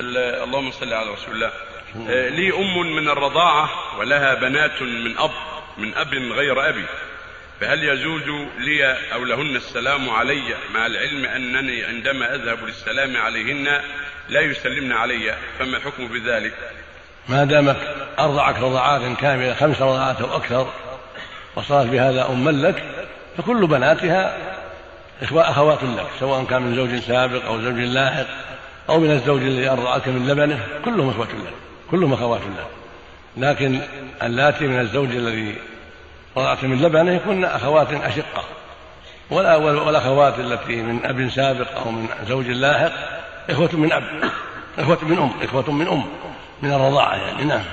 ال- اللهم صل على رسول الله. آه، لي أم من الرضاعة ولها بنات من أب من أب غير أبي. فهل يجوز لي أو لهن السلام علي مع العلم أنني عندما أذهب للسلام عليهن لا يسلمن علي؟ فما الحكم في ذلك؟ ما دامت أرضعك رضعات كاملة خمس رضعات أو أكثر وصارت بهذا أما لك فكل بناتها أخوات لك سواء كان من زوج سابق أو زوج لاحق. أو من الزوج الذي أرضعك من لبنه كلهم إخوة لك كلهم أخوات لك لكن اللاتي من الزوج الذي رضعت من لبنه يكون أخوات أشقة. ولا والأخوات التي من أب سابق أو من زوج لاحق إخوة من أب إخوة من أم إخوة من أم من الرضاعة يعني نعم.